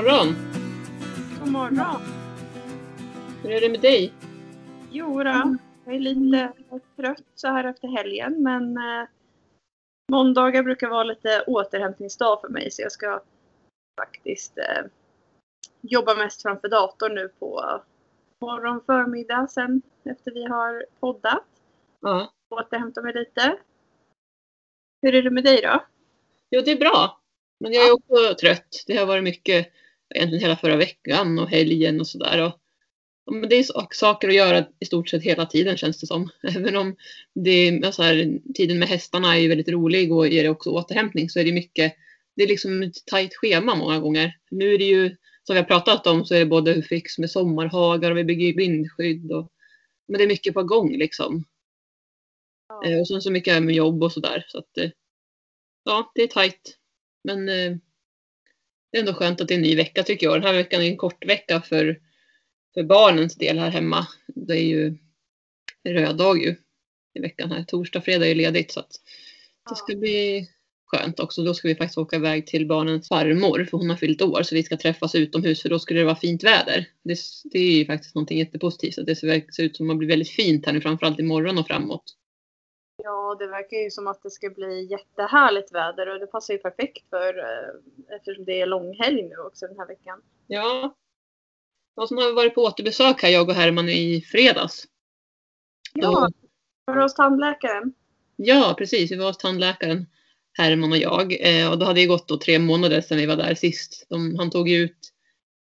morgon! God morgon! Hur är det med dig? Jo då, jag är lite trött så här efter helgen men eh, måndagar brukar vara lite återhämtningsdag för mig så jag ska faktiskt eh, jobba mest framför datorn nu på morgon, förmiddag sen efter vi har poddat. Ja. Återhämta mig lite. Hur är det med dig då? Jo, det är bra. Men jag är också trött. Det har varit mycket egentligen hela förra veckan och helgen och sådär. Det är sak- saker att göra i stort sett hela tiden känns det som. Även om det är, så här, tiden med hästarna är väldigt rolig och ger också återhämtning så är det mycket, det är liksom ett tajt schema många gånger. Nu är det ju, som vi har pratat om, så är det både fix med sommarhagar och vi bygger vindskydd och men det är mycket på gång liksom. Eh, Och sen så mycket med jobb och sådär. Så att, eh, ja, det är tajt. Men eh, det är ändå skönt att det är en ny vecka tycker jag. Den här veckan är en kort vecka för, för barnens del här hemma. Det är ju röd dag ju i veckan här. Torsdag, fredag är ledigt så att det ska bli skönt också. Då ska vi faktiskt åka iväg till barnens farmor för hon har fyllt år så vi ska träffas utomhus för då skulle det vara fint väder. Det, det är ju faktiskt någonting jättepositivt att det ser, ser ut som att blir väldigt fint här nu framförallt imorgon och framåt. Ja, det verkar ju som att det ska bli jättehärligt väder och det passar ju perfekt för eh, eftersom det är långhelg nu också den här veckan. Ja. Jag som har varit på återbesök här, jag och Herman i fredags. Ja, var du hos tandläkaren? Ja, precis. Vi var hos tandläkaren, Herman och jag. Eh, och då hade det gått då tre månader sedan vi var där sist. De, han tog ut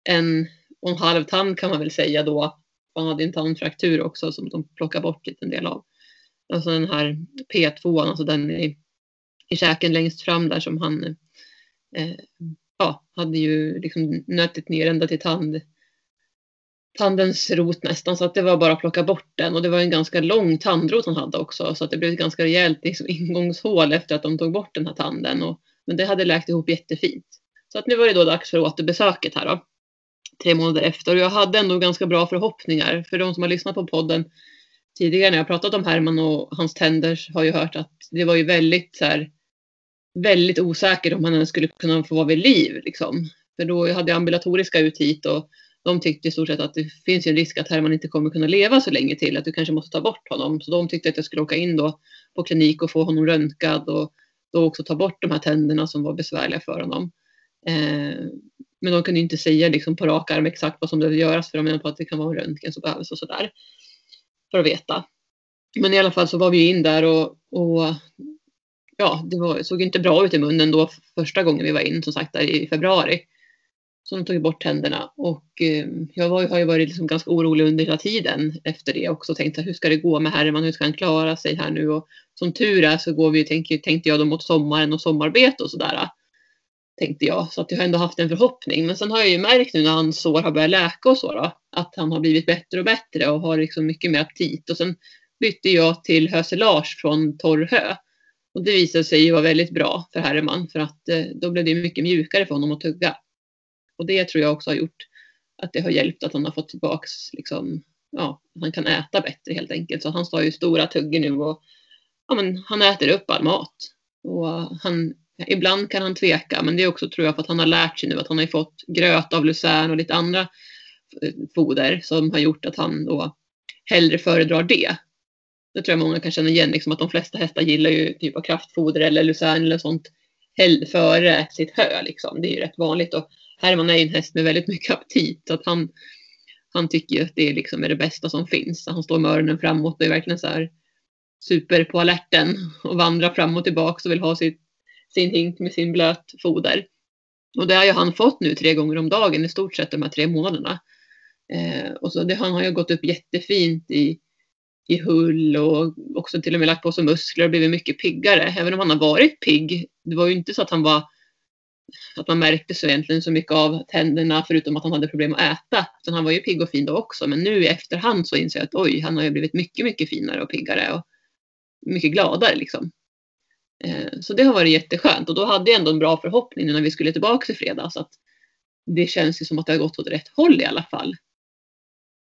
en och en halv tand kan man väl säga då. Han hade en tandfraktur också som de plockade bort lite en del av. Alltså den här P2, alltså den i, i käken längst fram där som han eh, ja, hade ju liksom nötit ner ända till tand, tandens rot nästan. Så att det var bara att plocka bort den. Och det var en ganska lång tandrot han hade också. Så att det blev ett ganska rejält liksom, ingångshål efter att de tog bort den här tanden. Och, men det hade läkt ihop jättefint. Så att nu var det då dags för återbesöket här då. Tre månader efter. Och jag hade ändå ganska bra förhoppningar. För de som har lyssnat på podden tidigare när jag pratat om Herman och hans tänder har ju hört att det var ju väldigt så här, väldigt osäkert om han ens skulle kunna få vara vid liv liksom. För då hade jag ambulatoriska ut hit och de tyckte i stort sett att det finns ju en risk att Herman inte kommer kunna leva så länge till, att du kanske måste ta bort honom. Så de tyckte att jag skulle åka in då på klinik och få honom röntgad och då också ta bort de här tänderna som var besvärliga för honom. Eh, men de kunde inte säga liksom på rak arm exakt vad som behöver göras för de menar på att det kan vara en röntgen som behövs och sådär. För att veta. Men i alla fall så var vi in där och, och ja, det var, såg inte bra ut i munnen då första gången vi var in, som sagt, där i februari. Så de tog bort tänderna och eh, jag var, har ju varit liksom ganska orolig under hela tiden efter det också. Tänkte hur ska det gå med Herman? Hur ska han klara sig här nu? Och som tur är så går vi, tänkte, tänkte jag då mot sommaren och sommarbete och sådär. Tänkte jag. Så att jag har ändå haft en förhoppning. Men sen har jag ju märkt nu när hans sår har börjat läka och så då. Att han har blivit bättre och bättre och har liksom mycket mer aptit. Och sen bytte jag till höselage från torr hö. Och det visade sig ju vara väldigt bra för Herman. För att eh, då blev det mycket mjukare för honom att tugga. Och det tror jag också har gjort att det har hjälpt att han har fått tillbaks liksom, ja, att han kan äta bättre helt enkelt. Så han står ju stora tuggor nu och ja, men han äter upp all mat. Och eh, han, ibland kan han tveka, men det är också tror jag för att han har lärt sig nu att han har fått gröt av lucern och lite andra eh, foder som har gjort att han då hellre föredrar det. Det tror jag många kan känna igen, liksom att de flesta hästar gillar ju typ av kraftfoder eller lucern eller sånt hellre före sitt hö. Liksom. Det är ju rätt vanligt. Och Herman är ju en häst med väldigt mycket aptit. Så att han, han tycker ju att det liksom är det bästa som finns. Han står med öronen framåt och är verkligen så här super på alerten och vandrar fram och tillbaka och vill ha sitt, sin hink med sin blöt foder. Och det har ju han fått nu tre gånger om dagen i stort sett de här tre månaderna. Eh, och så det, han har ju gått upp jättefint i, i hull och också till och med lagt på sig muskler och blivit mycket piggare. Även om han har varit pigg. Det var ju inte så att han var att man märkte så egentligen så mycket av tänderna förutom att han hade problem att äta. Utan han var ju pigg och fin då också. Men nu i efterhand så inser jag att oj, han har ju blivit mycket, mycket finare och piggare och mycket gladare liksom. Eh, så det har varit jätteskönt och då hade jag ändå en bra förhoppning nu när vi skulle tillbaka i fredags att det känns ju som att det har gått åt rätt håll i alla fall.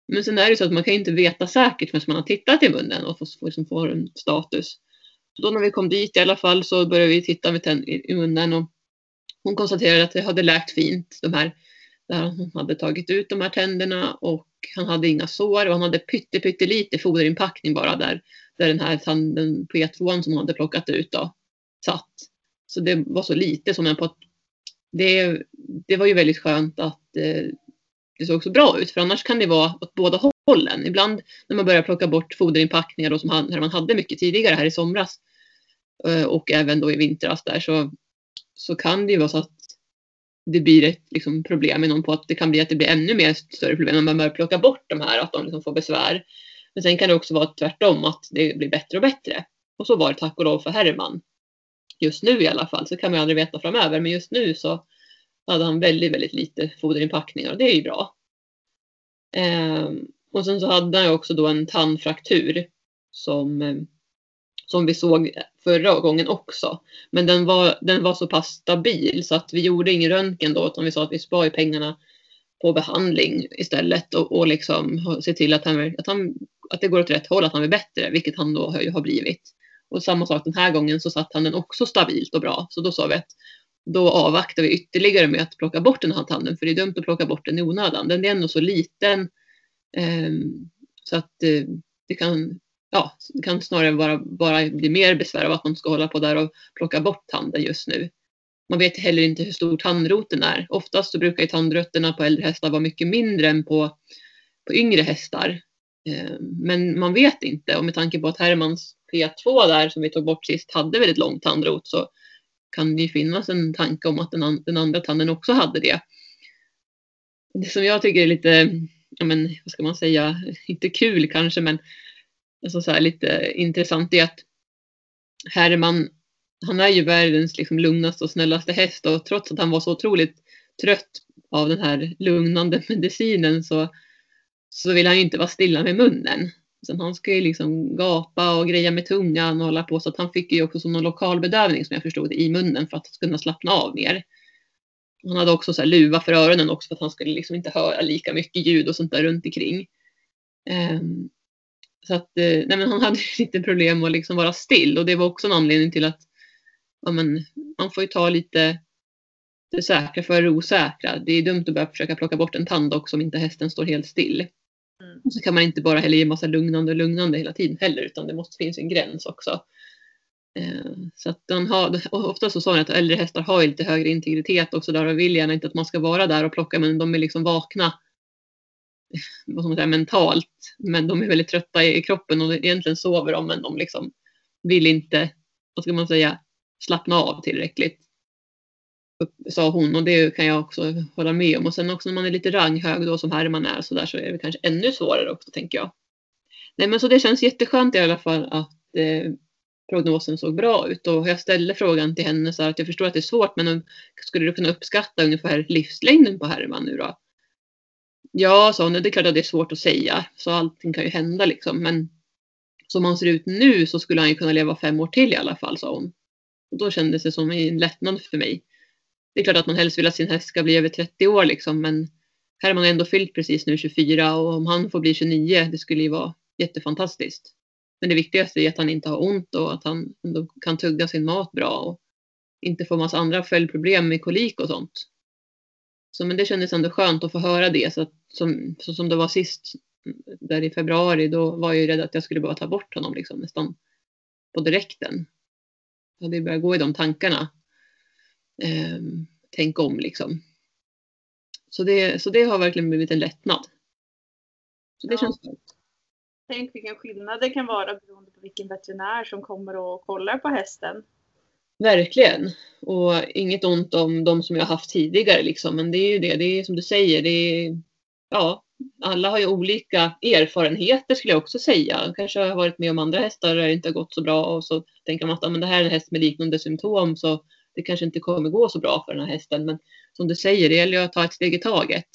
Men sen är det så att man kan inte veta säkert förrän man har tittat i munnen och får, liksom får en status. Så då när vi kom dit i alla fall så började vi titta med i, i munnen och hon konstaterade att det hade läkt fint. De här Där hon hade tagit ut de här tänderna och han hade inga sår och han hade pytte, pyttelite foderinpackning bara där, där den här tanden på E2 som hon hade plockat ut då satt. Så det var så lite som en på att det, det var ju väldigt skönt att eh, det såg så bra ut för annars kan det vara åt båda hållen. Ibland när man börjar plocka bort foderinpackningar då som han, man hade mycket tidigare här i somras eh, och även då i vintras där så, så kan det ju vara så att det blir ett liksom, problem med någon på att det kan bli att det blir ännu mer större problem när man börjar plocka bort de här, att de liksom får besvär. Men sen kan det också vara tvärtom, att det blir bättre och bättre. Och så var det tack och lov för Herman. Just nu i alla fall, så kan man ju aldrig veta framöver, men just nu så hade han väldigt, väldigt lite foderinpackningar och det är ju bra. Eh, och sen så hade han ju också då en tandfraktur som, eh, som vi såg förra gången också. Men den var, den var så pass stabil så att vi gjorde ingen röntgen då utan vi sa att vi sparar pengarna på behandling istället och, och liksom se till att, han, att, han, att det går åt rätt håll, att han blir bättre, vilket han då har, har blivit. Och samma sak den här gången så satt han den också stabilt och bra. Så då sa vi att då avvaktar vi ytterligare med att plocka bort den här tanden för det är dumt att plocka bort den i onödan. Den är ändå så liten eh, så att eh, det kan ja, det kan snarare bara, bara bli mer besvär av att man ska hålla på där och plocka bort tanden just nu. Man vet heller inte hur stor tandroten är. Oftast så brukar ju tandrötterna på äldre hästar vara mycket mindre än på, på yngre hästar. Ehm, men man vet inte och med tanke på att Hermans P2 där som vi tog bort sist hade väldigt lång tandrot så kan det ju finnas en tanke om att den, an den andra tanden också hade det. Det som jag tycker är lite, ja men vad ska man säga, inte kul kanske men alltså så här lite intressant är att Herman, han är ju världens liksom lugnaste och snällaste häst och trots att han var så otroligt trött av den här lugnande medicinen så, så vill han ju inte vara stilla med munnen. Sen han ska ju liksom gapa och greja med tungan och hålla på så att han fick ju också som någon lokalbedövning som jag förstod i munnen för att kunna slappna av mer. Han hade också så här luva för öronen också för att han skulle liksom inte höra lika mycket ljud och sånt där runt omkring. Um, så att, eh, nej men han hade lite problem med att liksom vara still och det var också en anledning till att ja men, man får ju ta lite det säkra för det osäkra. Det är dumt att börja försöka plocka bort en tand också om inte hästen står helt still. Mm. Så kan man inte bara heller ge massa lugnande och lugnande hela tiden heller utan det måste finnas en gräns också. Eh, så att den har, ofta så sa han att äldre hästar har lite högre integritet också där och vill gärna inte att man ska vara där och plocka men de är liksom vakna vad ska man säga, mentalt. Men de är väldigt trötta i kroppen och egentligen sover de men de liksom vill inte, vad ska man säga, slappna av tillräckligt. Sa hon och det kan jag också hålla med om. Och sen också när man är lite ranghög då som Herman är så där så är det kanske ännu svårare också tänker jag. Nej men så det känns jätteskönt i alla fall att eh, prognosen såg bra ut och jag ställde frågan till henne så att jag förstår att det är svårt men skulle du kunna uppskatta ungefär livslängden på Herman nu då? Ja, sa hon, det är klart att det är svårt att säga, så allting kan ju hända liksom. Men som han ser ut nu så skulle han ju kunna leva fem år till i alla fall, sa hon. Och då kändes det som en lättnad för mig. Det är klart att man helst vill att sin häst ska bli över 30 år liksom, men här har man ändå fyllt precis nu 24 och om han får bli 29, det skulle ju vara jättefantastiskt. Men det viktigaste är att han inte har ont och att han ändå kan tugga sin mat bra och inte får massa andra följdproblem med kolik och sånt. Så men det kändes ändå skönt att få höra det. Så, att, som, så som det var sist där i februari då var jag ju rädd att jag skulle behöva ta bort honom liksom, nästan på direkten. Jag hade börjat gå i de tankarna. Eh, tänk om liksom. Så det, så det har verkligen blivit en lättnad. Så det ja. känns skönt. Tänk vilken skillnad det kan vara beroende på vilken veterinär som kommer och kollar på hästen. Verkligen. Och inget ont om de som jag haft tidigare liksom. Men det är ju det, det är som du säger, det är, ja, alla har ju olika erfarenheter skulle jag också säga. Kanske har varit med om andra hästar där det inte har gått så bra och så tänker man att ja, men det här är en häst med liknande symptom så det kanske inte kommer gå så bra för den här hästen. Men som du säger, det gäller ju att ta ett steg i taget.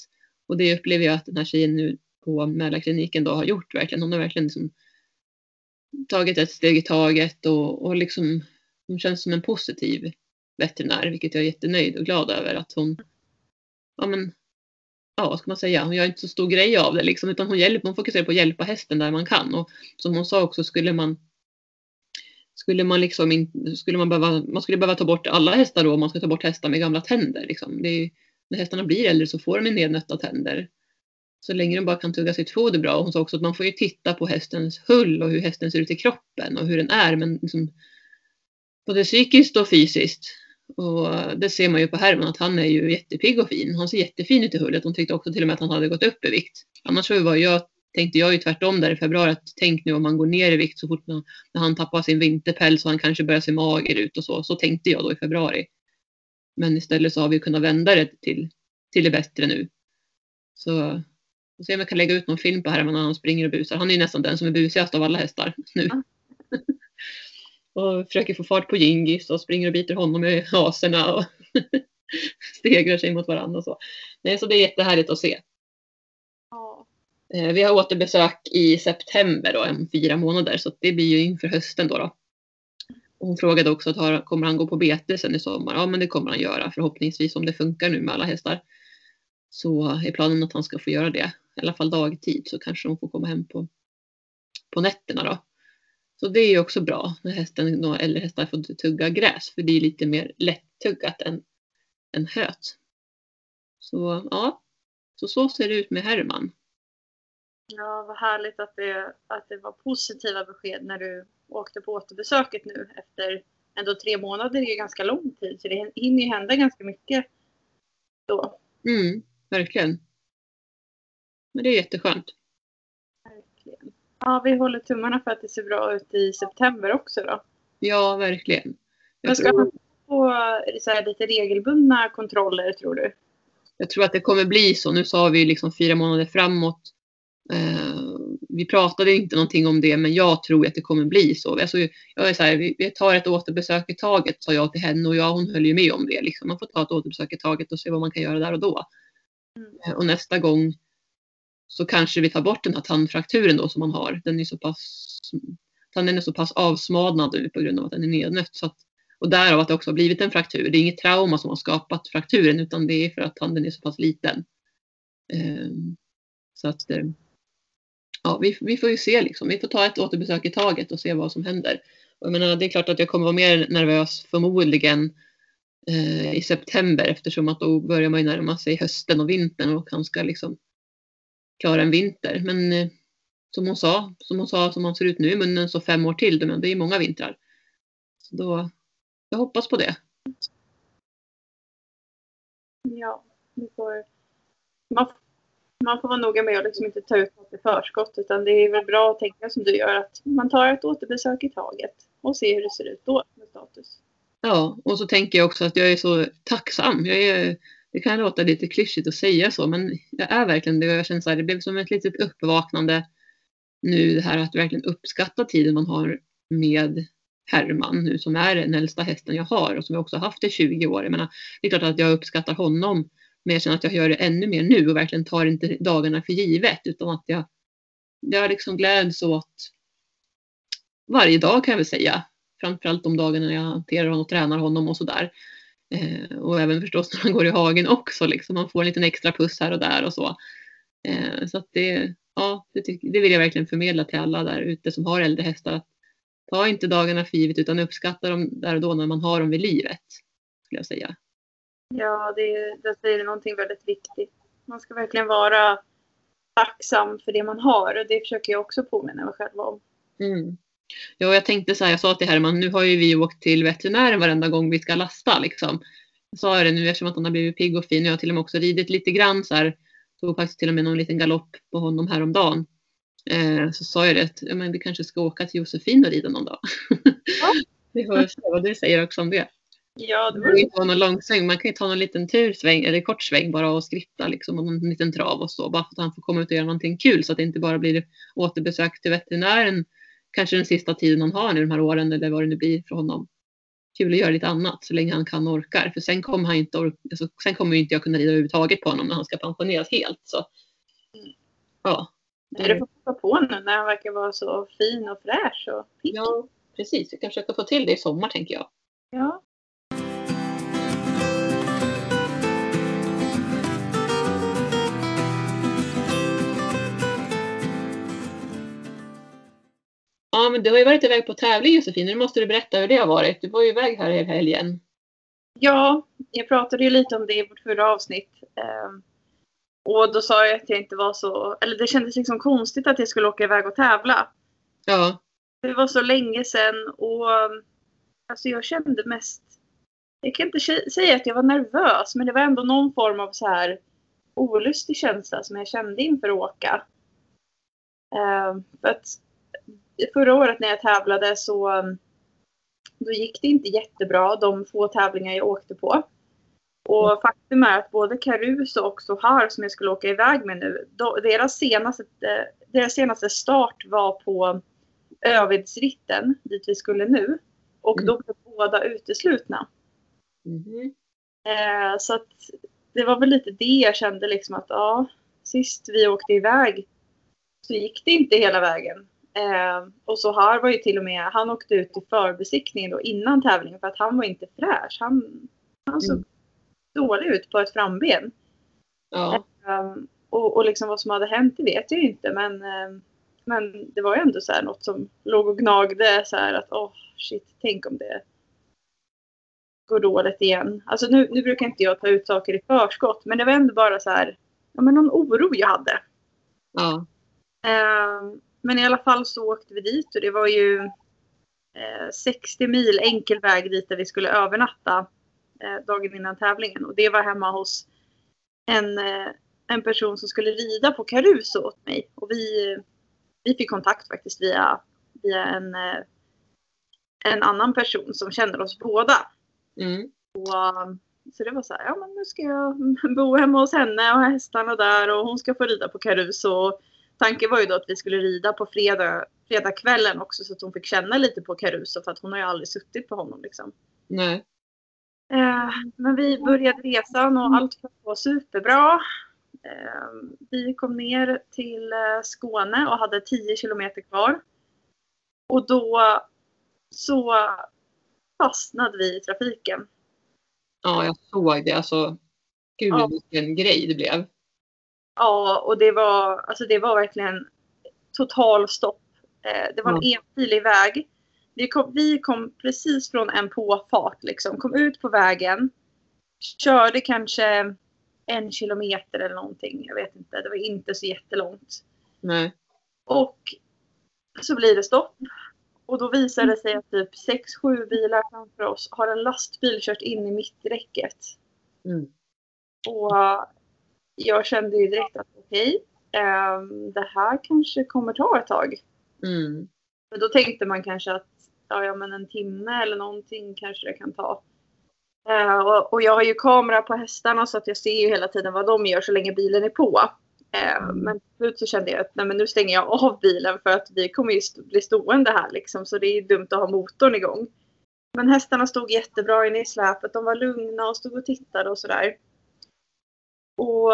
Och det upplever jag att den här tjejen nu på Mälarkliniken då har gjort verkligen. Hon har verkligen liksom tagit ett steg i taget och, och liksom hon känns som en positiv veterinär, vilket jag är jättenöjd och glad över att hon, ja men, ja vad ska man säga, hon gör inte så stor grej av det liksom, utan hon, hjälper, hon fokuserar på att hjälpa hästen där man kan och som hon sa också skulle man skulle man liksom in, skulle man behöva, man skulle behöva ta bort alla hästar då om man ska ta bort hästar med gamla tänder liksom. Det är, när hästarna blir äldre så får de nednötta tänder. Så länge de bara kan tugga sitt foder bra. Och hon sa också att man får ju titta på hästens hull och hur hästen ser ut i kroppen och hur den är. Men liksom, både psykiskt och fysiskt. Och det ser man ju på Herman att han är ju jättepigg och fin. Han ser jättefin ut i hullet. Hon tyckte också till och med att han hade gått upp i vikt. Annars så var jag, tänkte jag ju tvärtom där i februari att tänk nu om han går ner i vikt så fort när, när han tappar sin vinterpäls och han kanske börjar se mager ut och så. Så tänkte jag då i februari. Men istället så har vi kunnat vända det till, till det bättre nu. Så och se om jag kan lägga ut någon film på Herman när han springer och busar. Han är ju nästan den som är busigast av alla hästar nu. Mm. och försöker få fart på Gingis och springer och biter honom i haserna och stegrar sig mot varandra och så. Nej, så det är jättehärligt att se. Eh, vi har återbesök i september då, om fyra månader, så det blir ju inför hösten då. då. Hon frågade också att kommer han gå på bete sen i sommar? Ja, men det kommer han göra förhoppningsvis om det funkar nu med alla hästar. Så är planen att han ska få göra det, i alla fall dagtid, så kanske de får komma hem på, på nätterna då. Så det är ju också bra när hästen eller hästar får tugga gräs, för det är lite mer lättuggat än, än höt. Så ja, så, så ser det ut med Herman. Ja, vad härligt att det, att det var positiva besked när du åkte på återbesöket nu efter ändå tre månader det är ganska lång tid så det hinner ju hända ganska mycket då. Mm, verkligen. Men det är jätteskönt. Verkligen. Ja, vi håller tummarna för att det ser bra ut i september också då. Ja, verkligen. Men ska man få lite regelbundna kontroller tror du? Jag tror att det kommer bli så. Nu sa vi liksom fyra månader framåt. Eh, vi pratade inte någonting om det, men jag tror att det kommer bli så. Alltså, jag är så här, vi, tar ett återbesök i taget, sa jag till henne och jag, hon höll ju med om det. Liksom. Man får ta ett återbesök i taget och se vad man kan göra där och då. Mm. Eh, och nästa gång så kanske vi tar bort den här tandfrakturen då som man har. Den är så pass, tanden är så pass avsmadnad nu på grund av att den är nednött. Så att, och därav att det också har blivit en fraktur. Det är inget trauma som har skapat frakturen utan det är för att tanden är så pass liten. Um, så att uh, ja, vi, vi får ju se liksom. Vi får ta ett återbesök i taget och se vad som händer. Och jag menar, det är klart att jag kommer vara mer nervös förmodligen eh, i september eftersom att då börjar man ju närma sig hösten och vintern och han ska liksom klara en vinter. Men eh, som hon sa, som hon sa, som han ser ut nu i munnen så fem år till. Men det är många vintrar. Så då, jag hoppas på det. Ja, vi får, man, man får vara noga med att liksom inte ta ut något i förskott. Utan det är väl bra att tänka som du gör att man tar ett återbesök i taget och ser hur det ser ut då med status. Ja, och så tänker jag också att jag är så tacksam. Jag är det kan låta lite klyschigt att säga så, men jag är verkligen det. Jag känner så här, det blev som ett litet uppvaknande nu det här att verkligen uppskatta tiden man har med Herman nu som är den äldsta hästen jag har och som jag också haft i 20 år. Jag menar, det är klart att jag uppskattar honom, men jag känner att jag gör det ännu mer nu och verkligen tar inte dagarna för givet utan att jag, jag liksom gläds åt varje dag kan jag väl säga. Framförallt de dagarna jag hanterar honom och tränar honom och sådär. Eh, och även förstås när man går i hagen också. Liksom. Man får en liten extra puss här och där och så. Eh, så att det, ja, det, det, vill jag verkligen förmedla till alla där ute som har äldre hästar. Att ta inte dagarna för givet utan uppskatta dem där och då när man har dem vid livet. Skulle jag säga. Ja, det, det säger någonting väldigt viktigt. Man ska verkligen vara tacksam för det man har och det försöker jag också påminna mig själv om. Mm. Ja, jag tänkte så här, jag sa till Herman, nu har ju vi åkt till veterinären varenda gång vi ska lasta liksom. Jag sa det nu eftersom att han har blivit pigg och fin. Jag har till och med också ridit lite grann så här. Tog faktiskt till och med någon liten galopp på honom häromdagen. Eh, så sa jag det att ja, men vi kanske ska åka till Josefin och rida någon dag. Ja. vi får se vad du säger också om det. Ja, det var inte vara någon långsväng. Man kan ju ta någon liten tursväng eller kort sväng bara och skritta liksom och en liten trav och så. Bara för att han får komma ut och göra någonting kul så att det inte bara blir återbesök till veterinären kanske den sista tiden han har nu de här åren eller vad det nu blir för honom. Kul att göra lite annat så länge han kan och orkar. För sen kommer han inte orka, alltså, sen kommer inte jag kunna rida överhuvudtaget på honom när han ska pensioneras helt. Så. Ja. Nej, du får passa på nu när han verkar vara så fin och fräsch och pigg. Ja, precis. Vi kan försöka få till det i sommar tänker jag. Ja. Ja, men du har ju varit iväg på tävling Josefin. Nu måste du berätta hur det har varit. Du var ju iväg här i helgen. Ja, jag pratade ju lite om det i vårt förra avsnitt. Ehm, och då sa jag att jag inte var så, eller det kändes liksom konstigt att jag skulle åka iväg och tävla. Ja. Det var så länge sedan och alltså jag kände mest, jag kan inte säga att jag var nervös men det var ändå någon form av så här olustig känsla som jag kände inför att åka. Ehm, för att förra året när jag tävlade så um, då gick det inte jättebra de få tävlingar jag åkte på. Och faktum är att både Caruso och Sohar som jag skulle åka iväg med nu, deras, senaste, eh, deras senaste start var på Övidsritten, dit vi skulle nu. Och då blev båda uteslutna. Mhm. Eh, så att det var väl lite det jag kände liksom att ja, sist vi åkte iväg så gick det inte hela vägen. Eh, och så här var ju till och med, han åkte ut i förbesiktningen då innan tävlingen för att han var inte fräsch. Han, han såg Mm. dålig ut på ett framben. Ja. Um, och, och liksom vad som hade hänt det vet jag ju inte men, um, men det var ju ändå så här något som låg och gnagde så här att åh oh, shit, tänk om det går dåligt igen. Alltså nu, nu brukar inte jag ta ut saker i förskott men det var ändå bara så här, ja men någon oro jag hade. Ja. Um, men i alla fall så åkte vi dit och det var ju eh, 60 mil enkel väg dit där vi skulle övernatta eh, dagen innan tävlingen. Och det var hemma hos en, eh, en person som skulle rida på Caruso åt mig. Och vi, vi fick kontakt faktiskt via, via en, eh, en annan person som känner oss båda. Mm. Och, um, så det var så här, ja men nu ska jag bo hemma hos henne och hästarna där och hon ska få rida på Caruso. Och Tanken var ju då att vi skulle rida på fredag, fredagskvällen också så att hon fick känna lite på Caruso för att hon har ju aldrig suttit på honom liksom. Nej. Eh, men vi började resan och allt flöt på superbra. Eh, vi kom ner till eh, Skåne och hade 10 kilometer kvar. Och då så fastnade vi i trafiken. Ja, jag såg det. Alltså, gud Ja. vilken grej det blev. Ja, och det var, alltså det var verkligen total stopp. Eh, det var en enfilig väg. Vi kom, vi kom precis från en påfart liksom. Kom ut på vägen. Körde kanske en kilometer eller någonting. Jag vet inte. Det var inte så jättelångt. Nej. Och så blir det stopp. Och då visar det sig att typ 6-7 bilar framför oss har en lastbil kört in i mitträcket. Mm. Och jag kände ju direkt att okej, ehm, det här kanske kommer ta ett tag. Mm. Men då tänkte man kanske att ja, ja, men en timme eller någonting kanske det kan ta. Eh, och, och jag har ju kamera på hästarna så att jag ser ju hela tiden vad de gör så länge bilen är på. Eh, Men till slut så kände jag att nej, men nu stänger jag av bilen för att vi kommer ju bli stående här liksom. Så det är ju dumt att ha motorn igång. Men hästarna stod jättebra inne i släpet. De var lugna och stod och tittade och sådär. Och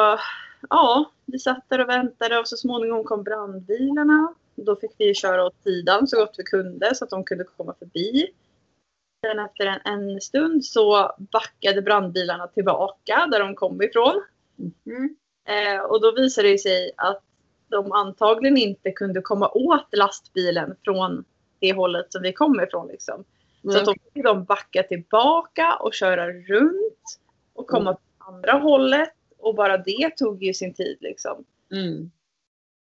ja, vi satt där och väntade och så småningom kom brandbilarna. Då fick vi köra åt sidan så gott vi kunde så att de kunde komma förbi. Sen efter en, en stund så backade brandbilarna tillbaka där de kom ifrån. Mm. Eh, och då visade det sig att de antagligen inte kunde komma åt lastbilen från det hållet som vi kom ifrån. Liksom. Så att då fick de backa tillbaka och köra runt och komma Mm. åt andra hållet. Och bara det tog ju sin tid liksom. Mm.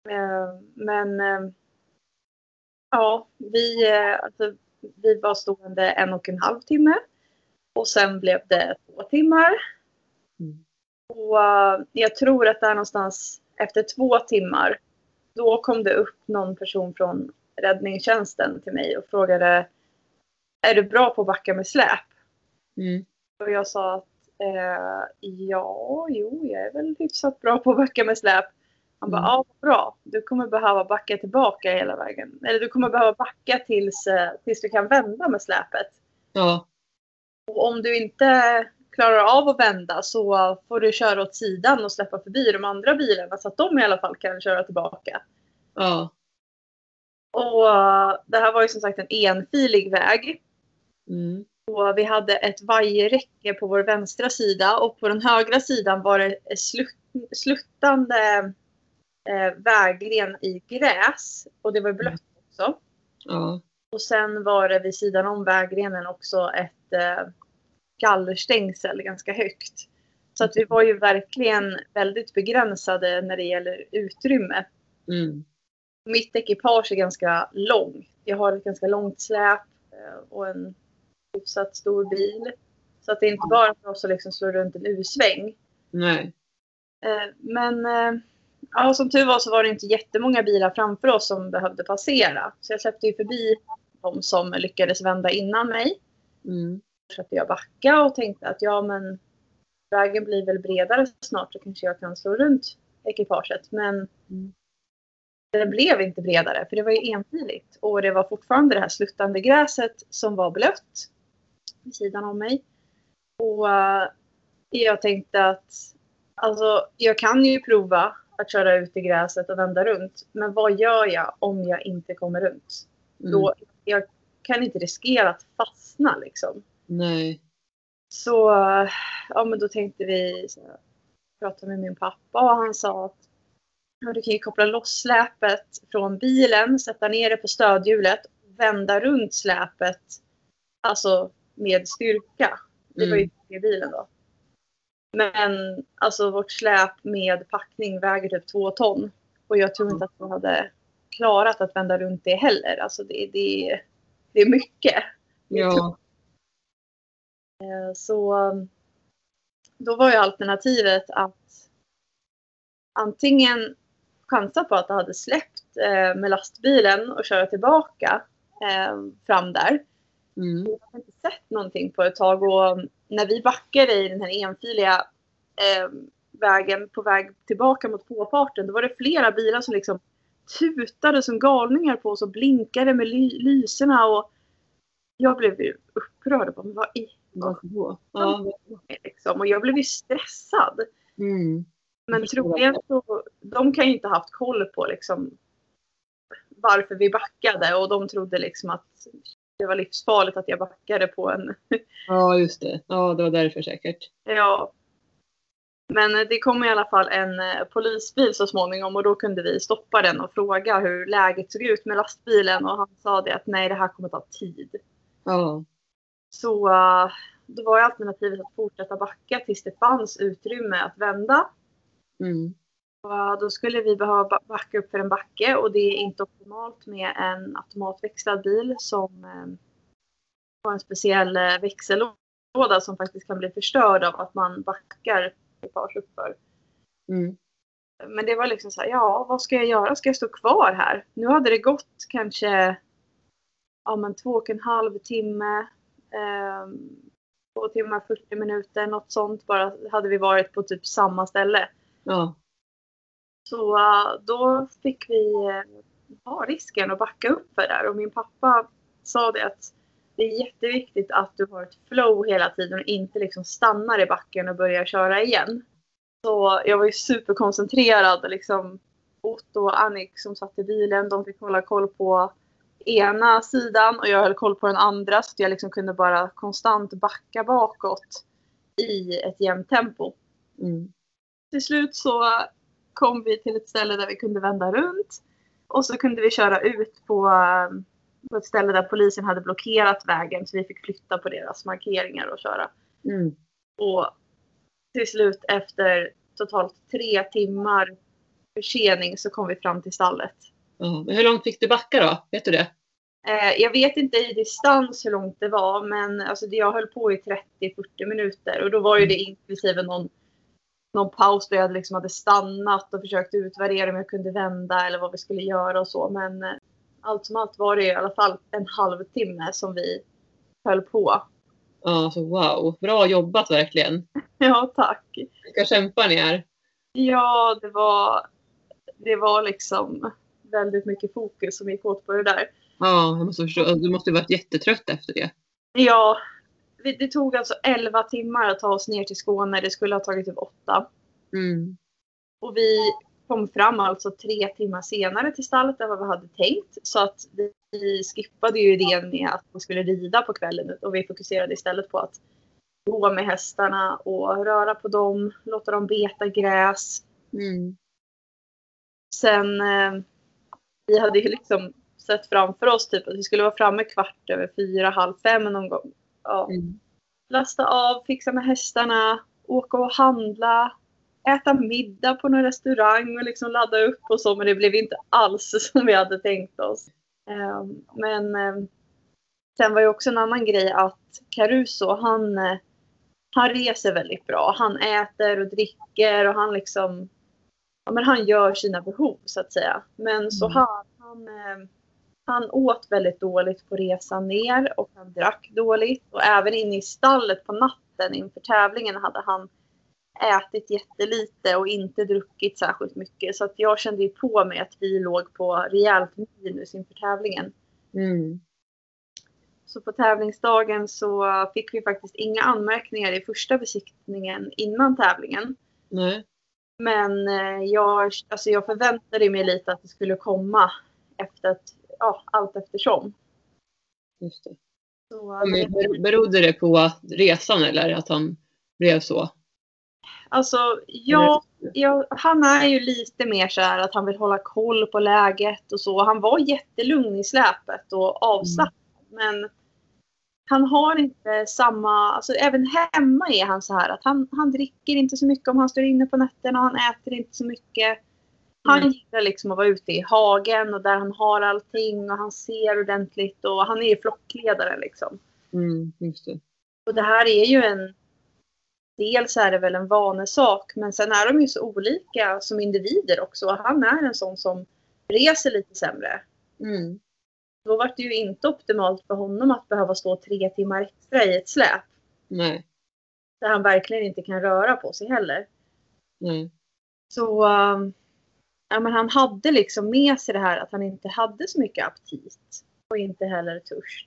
Eh, men eh, ja, vi, eh, alltså, vi var stående en och en halv timme. Och sen blev det två timmar. Mm. Och jag tror att där någonstans efter två timmar då kom det upp någon person från räddningstjänsten till mig och frågade Är du bra på att backa med släp? Mm. Och jag sa att eh, ja, jo, jag är väl hyfsat bra på att backa med släp. Han bara, Mm. ja bra. Du kommer behöva backa tillbaka hela vägen. Eller du kommer behöva backa tills, eh, tills du kan vända med släpet. Ja. Och om du inte klarar av att vända så får du köra åt sidan och släppa förbi de andra bilarna så att de i alla fall kan köra tillbaka. Ja. Och eh, det här var ju som sagt en enfilig väg. Mm. Och vi hade ett vajerräcke på vår vänstra sida och på den högra sidan var det slut, sluttande eh, vägren i gräs. Och det var blött också. Ja. Och sen var det vid sidan om vägrenen också ett, eh, gallerstängsel ganska högt. Så att vi var ju verkligen väldigt begränsade när det gäller utrymme. Mm. Mitt ekipage är ganska långt. Jag har ett ganska långt släp eh, och en hyfsat stor bil. Så att det är inte bara för oss att liksom slå runt en U-sväng. Nej. Eh, Men eh, ja, som tur var så var det inte jättemånga bilar framför oss som behövde passera. Så jag släppte ju förbi de som lyckades vända innan mig. Mm. Så försökte jag backa och tänkte att ja men vägen blir väl bredare snart så kanske jag kan slå runt ekipaget. Men Mm. den blev inte bredare för det var ju enfiligt. Och det var fortfarande det här sluttande gräset som var blött vid sidan om mig. Och eh, jag tänkte att alltså, jag kan ju prova att köra ut i gräset och vända runt. Men vad gör jag om jag inte kommer runt? Mm. Då, jag kan inte riskera att fastna liksom. Nej. Så ja, men då tänkte vi så prata med min pappa och han sa att ja, du kan ju koppla loss släpet från bilen, sätta ner det på stödhjulet, vända runt släpet, alltså med styrka. Det var ju Mm. i bilen då. Men alltså vårt släp med packning väger typ två ton. Och jag tror inte att vi hade klarat att vända runt det heller. Alltså det, det, det är mycket. Ja. Eh, Så då var ju alternativet att antingen chansa på att det hade släppt eh, med lastbilen och köra tillbaka eh, fram där. Mm. Jag har inte sett någonting på ett tag och när vi backade i den här enfiliga eh, vägen på väg tillbaka mot påfarten då var det flera bilar som liksom tutade som galningar på oss och blinkade med ly- lyserna och jag blev ju upprörd. bara, vad i Varför? Ja. liksom. Och jag blev ju stressad. Mm. Men troligen så, de kan ju inte ha haft koll på liksom varför vi backade och de trodde liksom att det var livsfarligt att jag backade på en, ja, just det. Ja, det var därför säkert. ja. Men eh, det kom i alla fall en eh, polisbil så småningom och då kunde vi stoppa den och fråga hur läget såg ut med lastbilen och han sa det att nej det här kommer ta tid. Ja. Så eh, då var alternativet att fortsätta backa tills det fanns utrymme att vända. Mm. Då skulle vi behöva ba- backa upp för en backe och det är inte optimalt med en automatväxlad bil som eh, har en speciell eh, växellåda som faktiskt kan bli förstörd av att man backar ekipage uppför. Mm. Men det var liksom så här, ja vad ska jag göra? Ska jag stå kvar här? Nu hade det gått kanske ja, men två och en halv timme. Eh, två timmar 40 minuter, något sånt bara hade vi varit på typ samma ställe. Ja. Så uh, då fick vi uh, ha risken att backa upp för det där. Och min pappa sa det att det är jätteviktigt att du har ett flow hela tiden och inte liksom stannar i backen och börjar köra igen. Så jag var ju superkoncentrerad. Liksom, Otto och Annik som satt i bilen, de fick hålla koll på ena sidan och jag höll koll på den andra så att jag liksom kunde bara konstant backa bakåt i ett jämnt tempo Mm. till slut så kom vi till ett ställe där vi kunde vända runt. Och så kunde vi köra ut på, eh, på ett ställe där polisen hade blockerat vägen. Så vi fick flytta på deras markeringar och köra. Mm. Och till slut efter totalt tre timmar försening så kom vi fram till stallet. Men hur långt fick du backa då? Vet du det? Eh, jag vet inte i distans hur långt det var men alltså, jag höll på i 30-40 minuter och då var ju det inklusive någon, någon paus där jag liksom hade stannat och försökt utvärdera om jag kunde vända eller vad vi skulle göra och så. Men eh, allt som allt var det i alla fall en halvtimme som vi höll på. Ja, så wow. Bra jobbat verkligen. Ja, tack. Vilka kämpar ni är. Ja, det var, det var liksom väldigt mycket fokus som gick åt på det där. Ja, jag måste förstå. Du måste ju varit jättetrött efter det. Ja, det tog alltså 11 timmar att ta oss ner till Skåne. Det skulle ha tagit typ 8. Mm. Och vi kom fram alltså tre timmar senare till stallet än vad vi hade tänkt. Så att vi skippade ju idén med att vi skulle rida på kvällen och vi fokuserade istället på att gå med hästarna och röra på dem, låta dem beta gräs. Mm. Sen, eh, vi hade ju liksom sett framför oss typ att vi skulle vara framme kvart över fyra, halv fem någon gång. Ja, Mm. lasta av, fixa med hästarna, åka och handla, äta middag på någon restaurang och liksom ladda upp och så. Men det blev inte alls som vi hade tänkt oss. Ehm, men ehm, sen var ju också en annan grej att Caruso, han, eh, han reser väldigt bra. Han äter och dricker och han liksom, ja men han gör sina behov så att säga. Men så Mm. han, han, eh, han åt väldigt dåligt på resan ner och han drack dåligt. Och även inne i stallet på natten inför tävlingen hade han ätit jättelite och inte druckit särskilt mycket. Så att jag kände ju på mig att vi låg på rejält minus inför tävlingen. Mm. Så på tävlingsdagen så fick vi faktiskt inga anmärkningar i första besiktningen innan tävlingen. Nej. Men eh, jag, alltså jag förväntade mig lite att det skulle komma efter att, ja, allt eftersom. Just det. Så, Men ber- Berodde det på resan eller att han blev så? alltså, jag, jag, han är ju lite mer så här att han vill hålla koll på läget och så. Han var jättelugn i släpet och avslappnad. Men han har inte samma, alltså även hemma är han så här att han, han dricker inte så mycket om han står inne på nätterna. Han äter inte så mycket. Han Mm. gillar liksom att vara ute i hagen och där han har allting och han ser ordentligt och han är ju flockledare liksom. Mm, just det. Och det här är ju en... Dels är det väl en vanesak men sen är de ju så olika som individer också. Han är en sån som reser lite sämre. Mm. Då var det ju inte optimalt för honom att behöva stå tre timmar extra i ett släp. Nej. Där han verkligen inte kan röra på sig heller. Nej. Så um, ja, men han hade liksom med sig det här att han inte hade så mycket aptit. Och inte heller törst.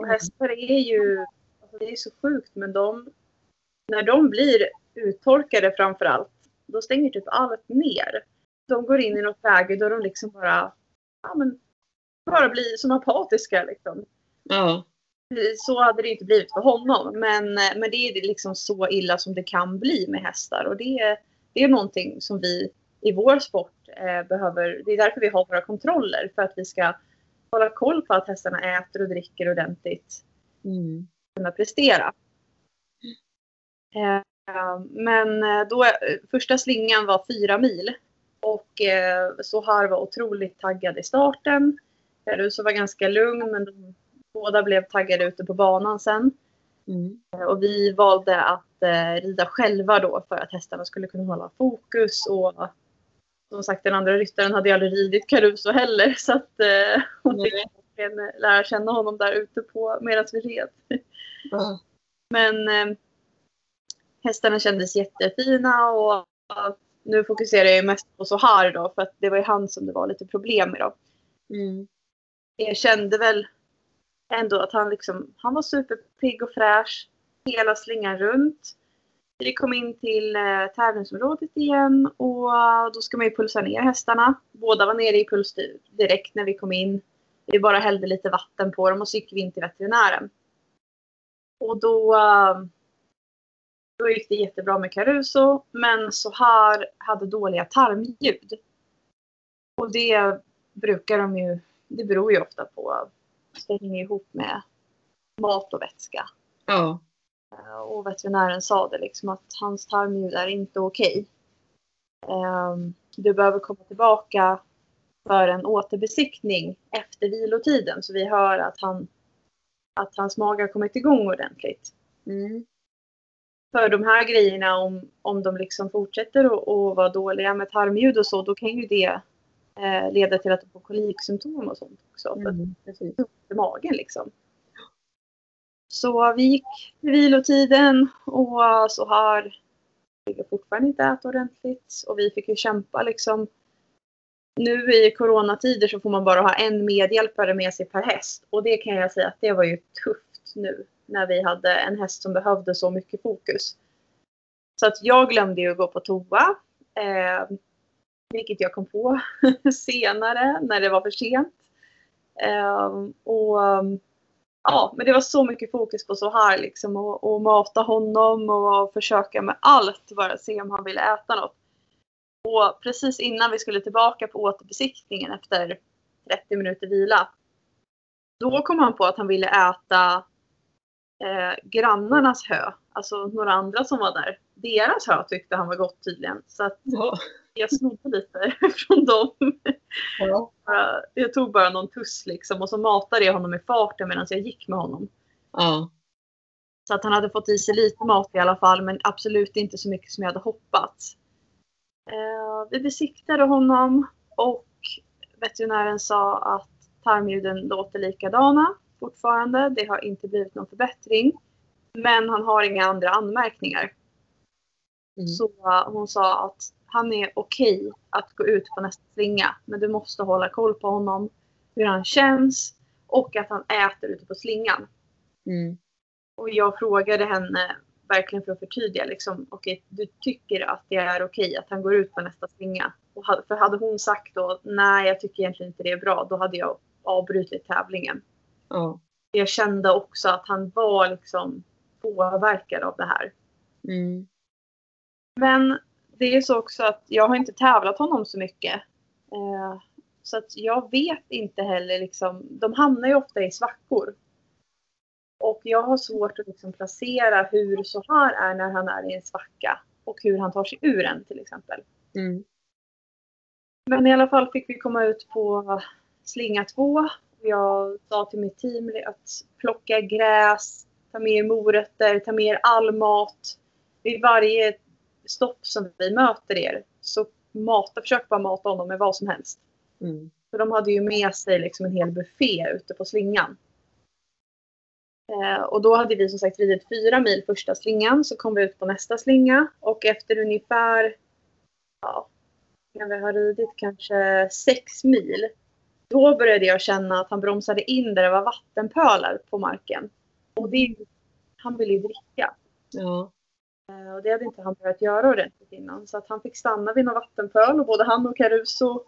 Och hästar är ju, alltså det är så sjukt men de, när de blir uttorkade framför allt, då stänger typ allt ner. De går in i något läge då de liksom bara, ja men, bara blir som apatiska liksom. Ja. Så hade det inte blivit för honom. Men, men det är liksom så illa som det kan bli med hästar. Och det det är någonting som vi i vår sport eh, behöver. Det är därför vi har våra kontroller. För att vi ska hålla koll på att hästarna äter och dricker ordentligt. Mm. Kunna prestera. Eh, men eh, då, eh, första slingan var fyra mil. Och eh, Sohar var otroligt taggad i starten. Caruso var ganska lugn men de båda blev taggade ute på banan sen. Mm. Och vi valde att eh, rida själva då för att hästarna skulle kunna hålla fokus. Och som sagt den andra ryttaren hade ju aldrig ridit Caruso heller. Så att eh, hon fick verkligen lära känna honom där ute på medan vi red. Ja. Men eh, hästarna kändes jättefina och nu fokuserar jag ju mest på Sohar då för att det var ju han som det var lite problem med då. Mm. Jag kände väl ändå att han liksom, han var superpigg och fräsch hela slingan runt. Vi kom in till eh, tävlingsområdet igen och eh, då ska man ju pulsa ner hästarna. Båda var nere i puls direkt när vi kom in. Vi bara hällde lite vatten på dem och så gick vi in till veterinären. Och då, eh, då gick det jättebra med Caruso men Sohar hade dåliga tarmljud. Och det brukar de ju, det beror ju ofta på, det hänger ihop med mat och vätska. Ja. Eh, Och veterinären sa det liksom att hans tarmljud är inte okej. Ehm, Du behöver komma tillbaka för en återbesiktning efter vilotiden så vi hör att, han, att hans mage har kommit igång ordentligt. Mm. För de här grejerna om, om de liksom fortsätter att vara dåliga med tarmljud och så då kan ju det eh, leda till att de får koliksymptom och sånt också. För att Mm. I magen liksom. Så vi gick vilotiden och så har vi fortfarande inte ätit ordentligt och vi fick ju kämpa liksom. Nu i coronatider så får man bara ha en medhjälpare med sig per häst och det kan jag säga att det var ju tufft nu när vi hade en häst som behövde så mycket fokus. Så att jag glömde ju att gå på toa. Eh, vilket jag kom på senare när det var för sent. Eh, och ja, men det var så mycket fokus på så här liksom och, och mata honom och försöka med allt bara se om han ville äta något. Och precis innan vi skulle tillbaka på återbesiktningen efter 30 minuter vila. Då kom han på att han ville äta eh, grannarnas hö, alltså några andra som var där, deras hö tyckte han var gott tydligen. Så att Ja jag snodde lite från dem. Ja. Jag tog bara någon tuss liksom och så matade jag honom i farten medan jag gick med honom. Ja. Så att han hade fått i sig lite mat i alla fall men absolut inte så mycket som jag hade hoppats. Eh, vi besiktade honom och veterinären sa att tarmljuden låter likadana fortfarande. Det har inte blivit någon förbättring. Men han har inga andra anmärkningar. Mm. Så uh, hon sa att han är okej att gå ut på nästa slinga. Men du måste hålla koll på honom. Hur han känns. Och att han äter ute på slingan. Mm. Och jag frågade henne verkligen för att förtydliga. Liksom, okej, du tycker att det är okej att han går ut på nästa slinga? Och för hade hon sagt då nej jag tycker egentligen inte det är bra. Då hade jag avbrutit tävlingen. Ja. Jag kände också att han var liksom påverkad av det här. Mm. Men det är så också att jag har inte tävlat honom så mycket. Eh, så att jag vet inte heller liksom, de hamnar ju ofta i svackor. Och jag har svårt att liksom placera hur så här är när han är i en svacka. Och hur han tar sig ur den till exempel. Mm. Men i alla fall fick vi komma ut på slinga två. Jag sa till mitt team att plocka gräs, ta med er morötter, ta med all mat. Vid varje stopp som vi möter er så mata, försök bara mata honom med vad som helst. Mm. För de hade ju med sig liksom en hel buffé ute på slingan. Eh, och då hade vi som sagt ridit fyra mil första slingan. Så kom vi ut på nästa slinga. Och efter ungefär, ja, när vi har ridit kanske sex mil. Då började jag känna att han bromsade in där det var vattenpölar på marken. Och det, han ville ju dricka. Ja. Eh, och det hade inte han börjat göra ordentligt innan. Så att han fick stanna vid någon vattenpöl och både han och Caruso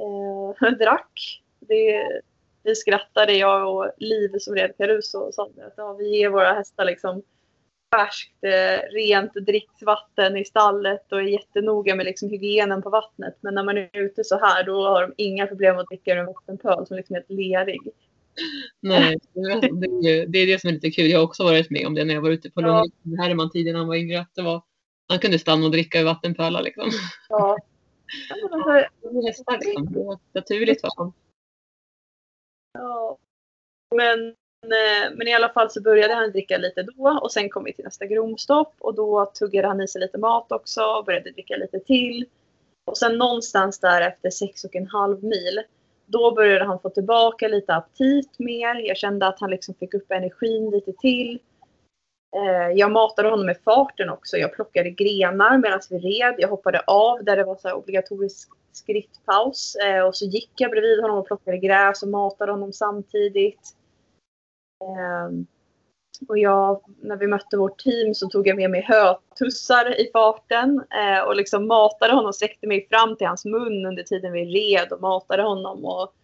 eh, drack. Det, vi skrattade, jag och Liv som red Caruso och sa att ja, vi ger våra hästar liksom färskt, eh, rent dricksvatten i stallet och är jättenoga med liksom hygienen på vattnet. Men när man är ute så här då har de inga problem att dricka ur en vattenpöl som liksom är helt lerig. Nej, det är, det är det som är lite kul. Jag har också varit med om det när jag var ute på Ja. långritt med Herman tidigare när han var yngre. Att det var, han kunde stanna och dricka ur vattenpölar liksom. Ja. Alltså, Det är hästar liksom. Det var naturligt för honom. Ja. Men, eh, men i alla fall så började han dricka lite då och sen kom vi till nästa gromstopp och då tuggade han i sig lite mat också och började dricka lite till. Och sen någonstans där efter sex och en halv mil då började han få tillbaka lite aptit mer. Jag kände att han liksom fick upp energin lite till. Eh, Jag matade honom med farten också. Jag plockade grenar medan vi red. Jag hoppade av där det var så här obligatorisk skrittpaus. Eh, Och så gick jag bredvid honom och plockade gräs och matade honom samtidigt. Eh, och jag, när vi mötte vårt team så tog jag med mig hötussar i farten eh, och liksom matade honom, sträckte mig fram till hans mun under tiden vi red och matade honom. Och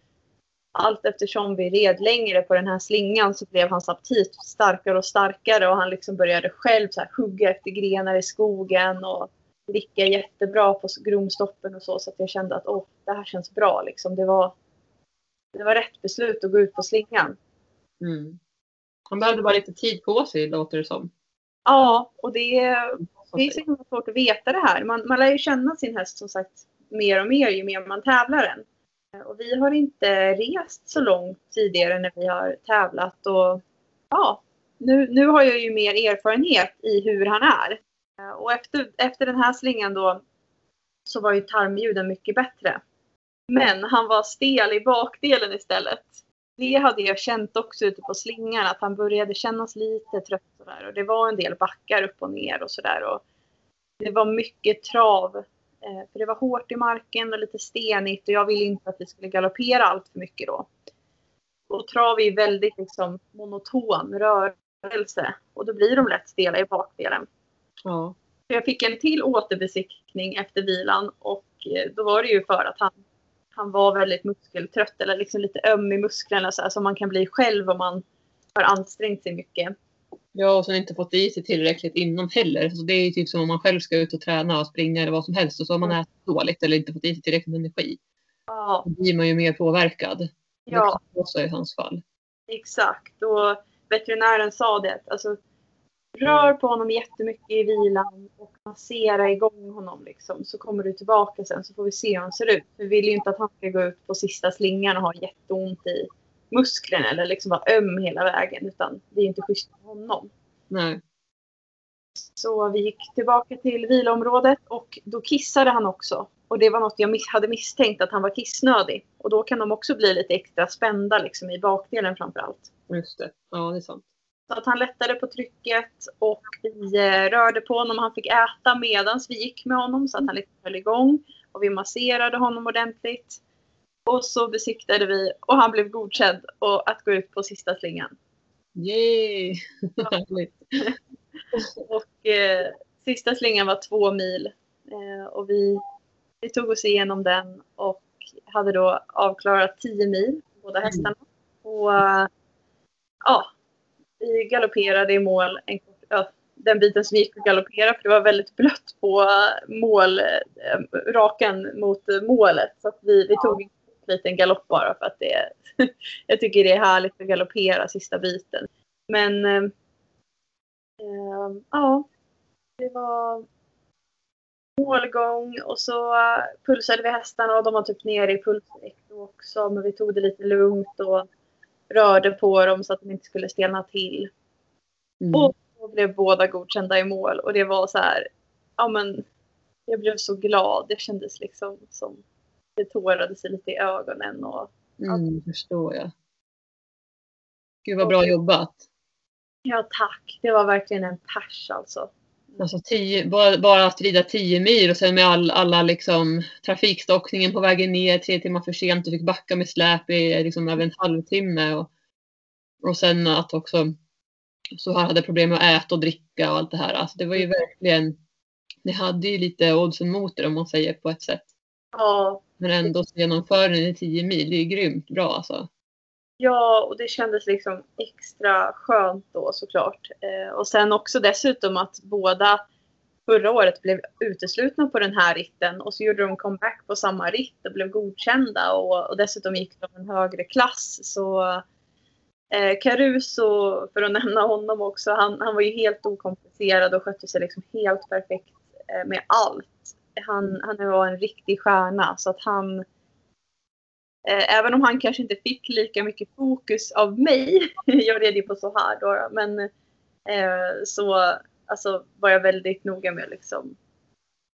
allt eftersom vi red längre på den här slingan så blev hans aptit starkare och starkare och han liksom började själv så här hugga efter grenar i skogen och dricka jättebra på gromstoppen och så. Så att jag kände att åh, det här känns bra liksom. Det var, det var rätt beslut att gå ut på slingan. Mm. Han behövde bara lite tid på sig låter det som. Ja, och det, det är så himla svårt att veta det här. Man, man lär ju känna sin häst som sagt mer och mer ju mer man tävlar den. Och vi har inte rest så långt tidigare när vi har tävlat och ja, nu, nu har jag ju mer erfarenhet i hur han är. Och efter, efter den här slingan då så var ju tarmljuden mycket bättre. Men han var stel i bakdelen istället. Det hade jag känt också ute på slingan att han började kännas lite trött sådär. Och det var en del backar upp och ner och sådär. Och det var mycket trav. Eh, för det var hårt i marken och lite stenigt och jag ville inte att vi skulle galoppera allt för mycket då. Och trav är väldigt liksom monoton rörelse och då blir de lätt stela i bakdelen. Ja. Jag fick en till återbesiktning efter vilan och eh, då var det ju för att han, han var väldigt muskeltrött eller liksom lite öm i musklerna så här, som man kan bli själv om man har ansträngt sig mycket. Ja, och sen inte fått i sig tillräckligt innan heller. Så det är ju typ som om man själv ska ut och träna och springa eller vad som helst. Och så har man Mm. ätit dåligt eller inte fått i sig tillräckligt med energi. Ja, Då blir man ju mer påverkad. ja Det också i hans fall. exakt. Och veterinären sa det. Alltså, rör på honom jättemycket i vilan och massera igång honom liksom. Så kommer du tillbaka sen så får vi se hur han ser ut. Vi vill ju inte att han ska gå ut på sista slingan och ha jätteont i musklerna eller liksom vara öm hela vägen. Utan det är inte schysst för honom. Nej. Så vi gick tillbaka till viloområdet och då kissade han också. Och det var något jag hade misstänkt att han var kissnödig. Och då kan de också bli lite extra spända liksom i bakdelen framför allt. Just det. Ja, det är sant. Så att han lättade på trycket och vi eh, rörde på honom. Han fick äta medan vi gick med honom så att han liksom höll igång. Och vi masserade honom ordentligt. Och så besiktade vi och han blev godkänd och att gå ut på sista slingan. Yay! Och eh, sista slingan var två mil. Eh, och vi, vi tog oss igenom den och hade då avklarat tio mil, båda hästarna. Och eh, ja, vi galopperade i mål en ja, den biten som gick att galoppera för det var väldigt blött på mål, eh, raken mot målet. Så vi, vi tog en liten galopp bara för att det, jag tycker det är härligt att galoppera sista biten. Men eh, eh, ja, det var målgång och så pulsade vi hästarna och de var typ nere i pulsväck också. Men vi tog det lite lugnt och rörde på dem så att de inte skulle stelna till. Mm. Och då blev båda godkända i mål och det var så här, ja men jag blev så glad. Det kändes liksom som det tårade sig lite i ögonen och Mm, förstår jag. Gud vad bra jobbat. Ja tack. Det var verkligen en pers alltså. Alltså tio, bara, bara att rida tio mil och sen med all, alla liksom trafikstockningen på vägen ner, tre timmar för sent, du fick backa med släp i liksom över en halvtimme. Och, och sen att också så här hade problem med att äta och dricka och allt det här. Alltså det var ju verkligen, ni hade ju lite oddsen mot er om man säger på ett sätt. Ja. Men ändå så genomför ni tio mil, det är ju grymt bra alltså. Ja, och det kändes liksom extra skönt då såklart. Eh, och sen också dessutom att båda förra året blev uteslutna på den här ritten och så gjorde de comeback på samma ritt och blev godkända och, och dessutom gick de en högre klass. Så eh, Caruso, för att nämna honom också, han, han var ju helt okomplicerad och skötte sig liksom helt perfekt eh, med allt. Han, han var en riktig stjärna så att han Eh, även om han kanske inte fick lika mycket fokus av mig, jag red ju på så här då, men eh, så alltså, var jag väldigt noga med att liksom,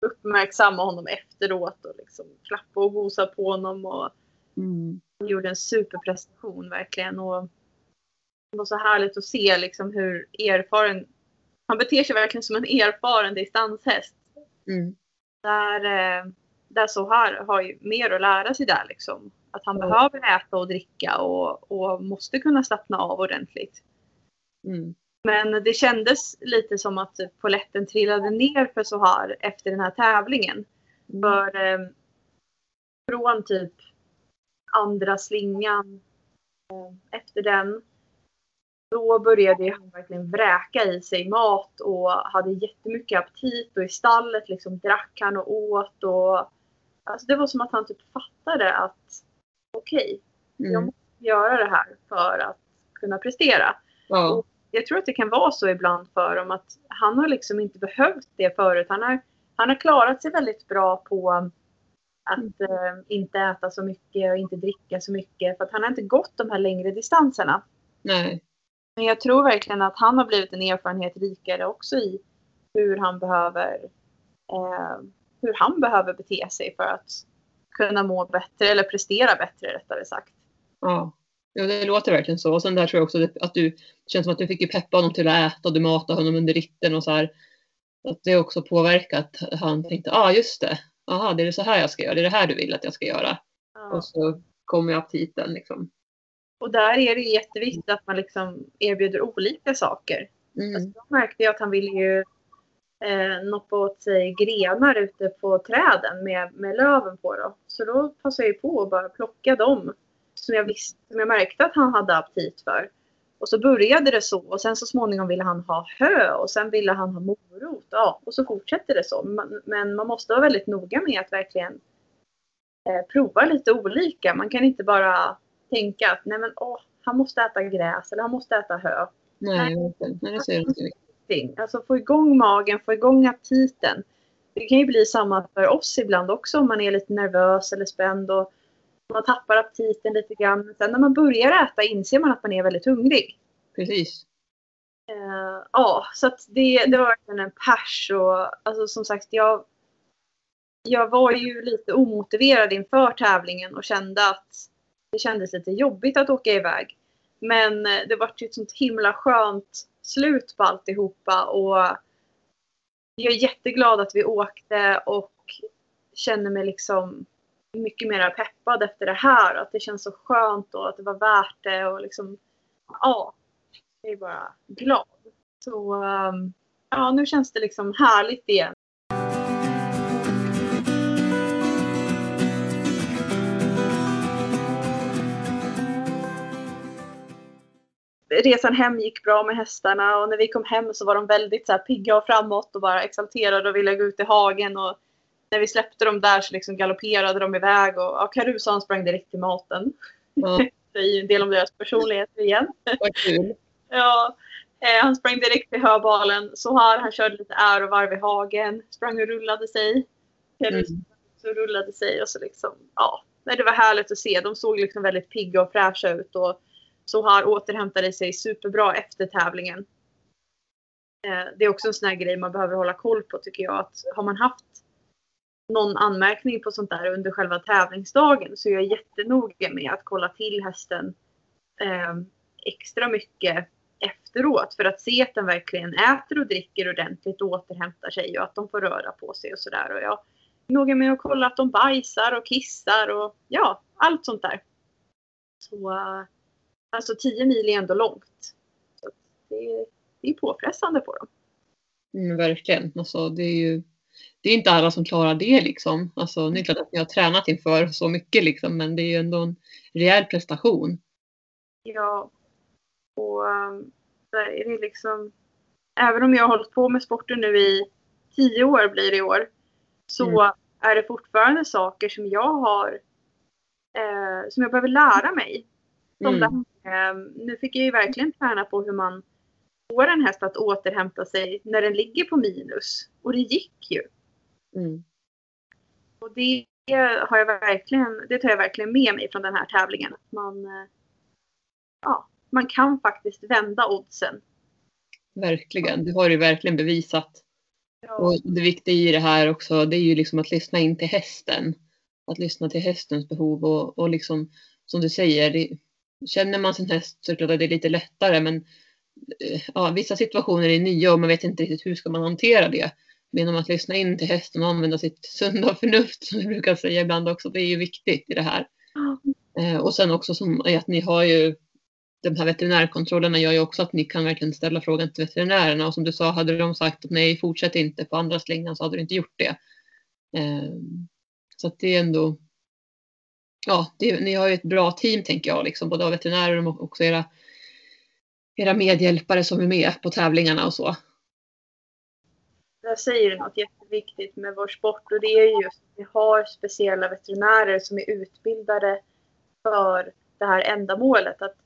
uppmärksamma honom efteråt och liksom, klappa och gosa på honom. Och mm. Han gjorde en superprestation verkligen. Och det var så härligt att se liksom, hur erfaren, han beter sig verkligen som en erfaren distanshäst. Mm. Där, eh, där så här har ju mer att lära sig där liksom. Att han mm. behöver äta och dricka och, och måste kunna slappna av ordentligt. Mm. Men det kändes lite som att poletten trillade ner för så här efter den här tävlingen. Mm. För eh, från typ andra slingan eh, efter den då började han verkligen vräka i sig mat och hade jättemycket aptit och i stallet liksom drack han och åt och alltså det var som att han typ fattade att okej, okay, mm. jag måste göra det här för att kunna prestera. Ja. Jag tror att det kan vara så ibland för dem att han har liksom inte behövt det förut. Han har, han har klarat sig väldigt bra på att mm. eh, inte äta så mycket och inte dricka så mycket för att han har inte gått de här längre distanserna. Nej. Men jag tror verkligen att han har blivit en erfarenhet rikare också i hur han behöver eh, hur han behöver bete sig för att kunna må bättre eller prestera bättre rättare sagt. Ja. ja, det låter verkligen så. Och sen där tror jag också att du, det känns som att du fick ju peppa honom till att äta och du matade honom under ritten och så här. Att det också påverkat. Han tänkte, ja ah, just det, aha det är så här jag ska göra, det är det här du vill att jag ska göra. Ja. Och så kommer aptiten liksom. Och där är det jätteviktigt att man liksom erbjuder olika saker. Mm. Alltså, jag märkte att han ville ju eh, noppa åt sig grenar ute på träden med, med löven på. Då. Så då passade jag på att bara plocka dem som jag, visste, som jag märkte att han hade aptit för. Och så började det så och sen så småningom ville han ha hö och sen ville han ha morot. Ja, och så fortsätter det så. Men man måste vara väldigt noga med att verkligen eh, prova lite olika. Man kan inte bara tänka att nej men åh, han måste äta gräs eller han måste äta hö. Nej, nej, Nej, det ser jag någonting. Alltså få igång magen, få igång aptiten. Det kan ju bli samma för oss ibland också om man är lite nervös eller spänd och man tappar aptiten lite grann. Sen när man börjar äta inser man att man är väldigt hungrig. Precis. Uh, ja, så att det, det var verkligen en pers och alltså som sagt jag jag var ju lite omotiverad inför tävlingen och kände att det kändes lite jobbigt att åka iväg. Men eh, det var ju ett sånt himla skönt slut på alltihopa och jag är jätteglad att vi åkte och känner mig liksom mycket mer peppad efter det här. Att det känns så skönt och att det var värt det och liksom, ja, jag är bara glad. Så ehm, ja, nu känns det liksom härligt igen. Resan hem gick bra med hästarna och när vi kom hem så var de väldigt så här pigga och framåt och bara exalterade och ville gå ut i hagen. Och när vi släppte dem där så liksom galopperade de iväg och ja, Caruso sprang direkt till maten. Ja. det är ju en del om deras personligheter igen. Vad kul. ja, eh, han sprang direkt till höbalen. Så här, han körde lite ärovarv i hagen. Sprang och rullade sig. Caruso mm. så rullade sig och så liksom, ja. Det var härligt att se. De såg liksom väldigt pigga och fräscha ut. Och så har återhämtade sig superbra efter tävlingen. Eh, det är också en sån här grej man behöver hålla koll på tycker jag. Att har man haft någon anmärkning på sånt där under själva tävlingsdagen så är jag jättenoga med att kolla till hästen eh, extra mycket efteråt för att se att den verkligen äter och dricker ordentligt och återhämtar sig och att de får röra på sig och sådär. Och jag är noga med att kolla att de bajsar och kissar och ja, allt sånt där. Så eh, Alltså 10 mil är ändå långt. Så det, det är påfrestande på dem. Mm, verkligen. Alltså, det är ju det är inte alla som klarar det liksom. Alltså, det är klart att ni har tränat inför så mycket liksom, men det är ju ändå en rejäl prestation. Ja. Och um, är det liksom, även om jag har hållit på med sporten nu i tio år blir det i år, så mm. är det fortfarande saker som jag har, eh, som jag behöver lära mig. Som mm. Um, nu fick jag ju verkligen träna på hur man får en häst att återhämta sig när den ligger på minus. Och det gick ju. Mm. Och det har jag verkligen, det tar jag verkligen med mig från den här tävlingen. Att man, eh, ja, man kan faktiskt vända oddsen. Verkligen, det har du verkligen bevisat. Ja. Och det viktiga i det här också, det är ju liksom att lyssna in till hästen. Att lyssna till hästens behov och, och liksom som du säger, det, Känner man sin häst så är det lite lättare men eh, ja, vissa situationer är nya och man vet inte riktigt hur ska man hantera det. Men genom att lyssna in till hästen och använda sitt sunda förnuft som vi brukar säga ibland också, det är ju viktigt i det här. Mm. och sen också som att ni har ju de här veterinärkontrollerna gör ju också att ni kan verkligen ställa frågan till veterinärerna och som du sa, hade de sagt att nej, fortsätt inte på andra slingan så hade du inte gjort det. Eh, så att det är ändå ja, det, ni har ju ett bra team tänker jag, liksom, både av veterinärer och också era, era medhjälpare som är med på tävlingarna och så. Där säger du något jätteviktigt med vår sport och det är just att vi har speciella veterinärer som är utbildade för det här ändamålet. Att,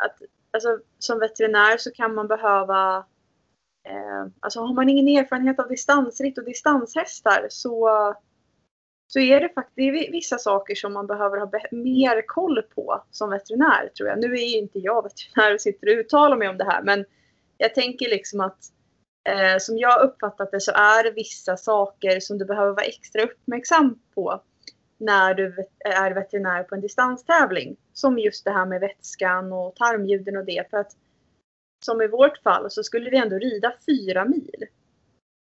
att, alltså, som veterinär så kan man behöva eh, Alltså har man ingen erfarenhet av distansritt och distanshästar så så är det faktiskt vissa saker som man behöver ha mer koll på som veterinär tror jag. Nu är ju inte jag veterinär och sitter och uttalar mig om det här men jag tänker liksom att eh, som jag uppfattat det så är det vissa saker som du behöver vara extra uppmärksam på när du är veterinär på en distanstävling. Som just det här med vätskan och tarmljuden och det. För att som i vårt fall så skulle vi ändå rida fyra mil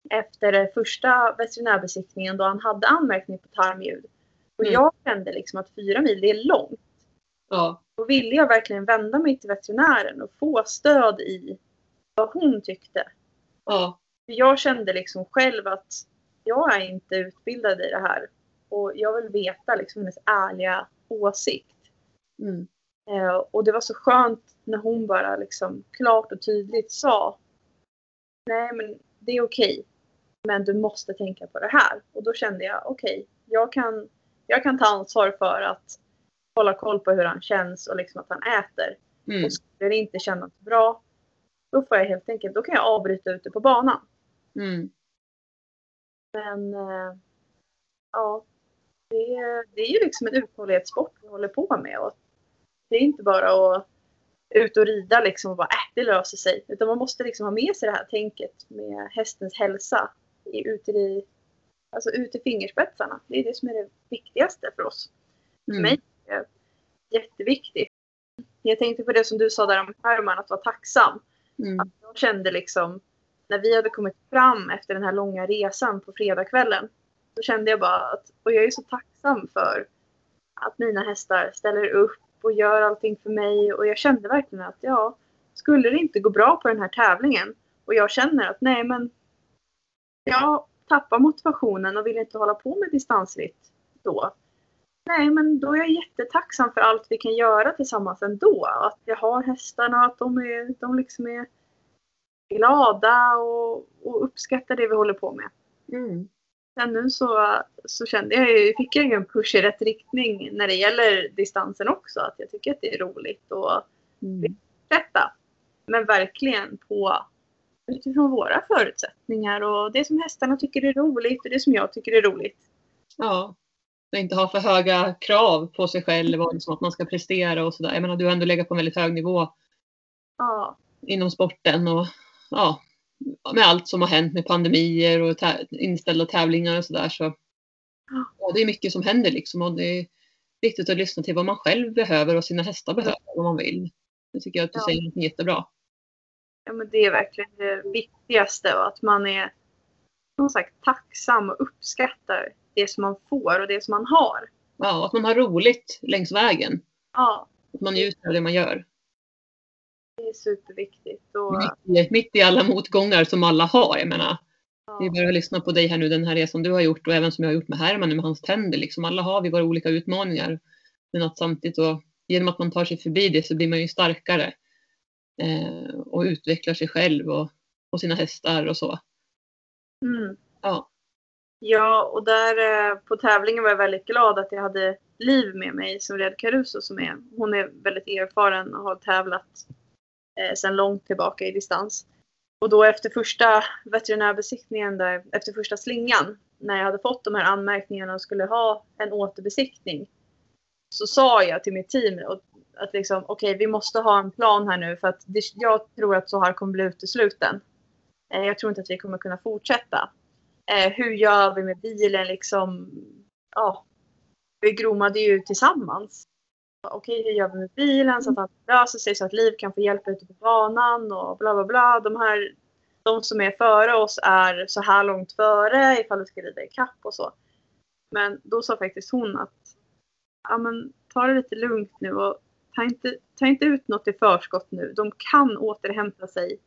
efter första veterinärbesiktningen då han hade anmärkning på tarmljud. Och mm. jag kände liksom att fyra mil, det är långt. Ja. Då ville jag verkligen vända mig till veterinären och få stöd i vad hon tyckte. Ja. Jag kände liksom själv att jag är inte utbildad i det här. Och jag vill veta liksom hennes ärliga åsikt. Mm. Eh, och det var så skönt när hon bara liksom klart och tydligt sa Nej men det är okej. Men du måste tänka på det här. Och då kände jag, okej, okay, jag, kan, jag kan ta ansvar för att hålla koll på hur han känns och liksom att han äter. Mm. Och skulle det inte kännas bra, Då får jag helt enkelt, då kan jag avbryta ute på banan. Mm. Men äh, ja, det, det är ju liksom en uthållighetssport vi håller på med. Och det är inte bara att ut och rida liksom och bara äh, det löser sig. Utan man måste liksom ha med sig det här tänket med hästens hälsa ut i, alltså ut i fingerspetsarna. Det är det som är det viktigaste för oss. Mm. För mig är det jätteviktigt. Jag tänkte på det som du sa där om Herman, att vara tacksam. Mm. Att jag kände liksom, när vi hade kommit fram efter den här långa resan på fredagskvällen. Så kände jag bara att, och jag är så tacksam för att mina hästar ställer upp och gör allting för mig. Och jag kände verkligen att ja, skulle det inte gå bra på den här tävlingen och jag känner att nej men jag tappar motivationen och vill inte hålla på med distansritt då. Nej, men då är jag jättetacksam för allt vi kan göra tillsammans ändå. Att jag har hästarna att de, är, de liksom är glada och, och uppskattar det vi håller på med. Mm. Sen nu så, så kände jag ju, fick jag en push i rätt riktning när det gäller distansen också. Att jag tycker att det är roligt och Mm. fortsätta. Men verkligen på utifrån våra förutsättningar och det som hästarna tycker är roligt och det som jag tycker är roligt. Ja. Och inte ha för höga krav på sig själv och liksom att man ska prestera och sådär. Jag menar, du har ändå legat på en väldigt hög nivå Ja, inom sporten och ja, med allt som har hänt med pandemier och tä- inställda tävlingar och sådär så ja, det är mycket som händer liksom och det är viktigt att lyssna till vad man själv behöver och sina hästar behöver vad man vill. Det tycker jag att du Ja. säger jättebra. Ja men det är verkligen det viktigaste och att man är som sagt tacksam och uppskattar det som man får och det som man har. Ja, att man har roligt längs vägen. Ja, Att man njuter av det man gör. det är superviktigt. Och, Mitt i, mitt i alla motgångar som alla har. Jag menar, det är ja, bara att lyssna på dig här nu, den här resan du har gjort och även som jag har gjort med Herman med hans tänder. Liksom. Alla har vi våra olika utmaningar. Men att samtidigt då, genom att man tar sig förbi det så blir man ju starkare. Eh, och utvecklar sig själv och, och sina hästar och så. mm. Ja. ja, och där eh, på tävlingen var jag väldigt glad att jag hade Liv med mig som red Caruso som är, hon är väldigt erfaren och har tävlat eh, sedan långt tillbaka i distans. Och då efter första veterinärbesiktningen, där, efter första slingan, när jag hade fått de här anmärkningarna och skulle ha en återbesiktning, så sa jag till mitt team och- att liksom, okej, vi måste ha en plan här nu för att det, jag tror att så här kommer bli utesluten. Eh, jag tror inte att vi kommer kunna fortsätta. Eh, hur gör vi med bilen liksom? Ja, vi gromade ju tillsammans. Okej, hur gör vi med bilen så att allt löser sig så att Liv kan få hjälp ute på banan och bla bla bla. De här, de som är före oss är så här långt före ifall vi ska rida ikapp kapp och så. Men då sa faktiskt hon att ja, men, ta det lite lugnt nu och ta inte, ta inte ut något i förskott nu. De kan återhämta sig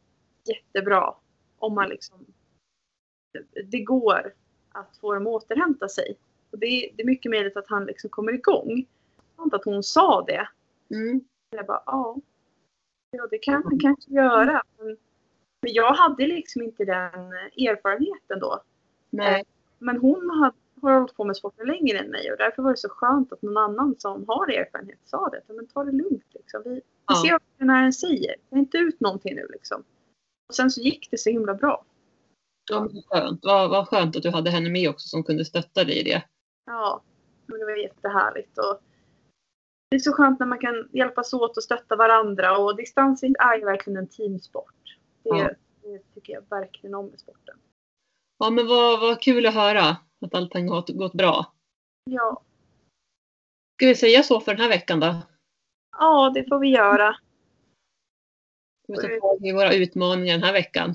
jättebra om man liksom det går att få dem att återhämta sig. Och det, är, det är mycket möjligt att han liksom kommer igång. Sant att hon sa det. Mm. Jag bara, ja. Ja, det kan man kanske göra. Men, men jag hade liksom inte den erfarenheten då. Nej. Men hon har, har hållit på med sporten längre än mig och därför var det så skönt att någon annan som har erfarenhet sa det. Men ta det lugnt liksom. Vi, vi Ja. ser vad veterinären säger. Ta inte ut någonting nu liksom. Och sen så gick det så himla bra. Ja, men skönt. Vad, vad skönt att du hade henne med också som kunde stötta dig i det. Ja, men det var jättehärligt. Och det är så skönt när man kan hjälpas åt och stötta varandra. Och distansring är ju verkligen en teamsport. Det, Ja. det tycker jag verkligen om med sporten. Ja, men vad, vad kul att höra att allting har gått bra. Ja, Ska vi säga så för den här veckan då? ja det får vi göra. Vi ta tag i våra utmaningar den här veckan?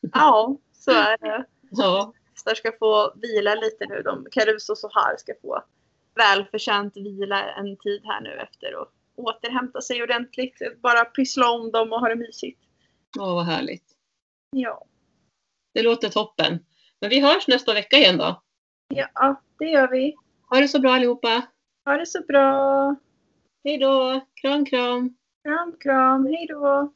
Ja, så är det. Ja, Hästar ska få vila lite nu. De, Caruso och Sohar ska få välförtjänt vila en tid här nu efter och återhämta sig ordentligt. Bara pyssla om dem och ha det mysigt. ja vad härligt. Ja, Det låter toppen. Men vi hörs nästa vecka igen då. ja det gör vi. Ha det så bra allihopa. Ha det så bra. Hej då. Kram, kram. Kram, kram. Hej då.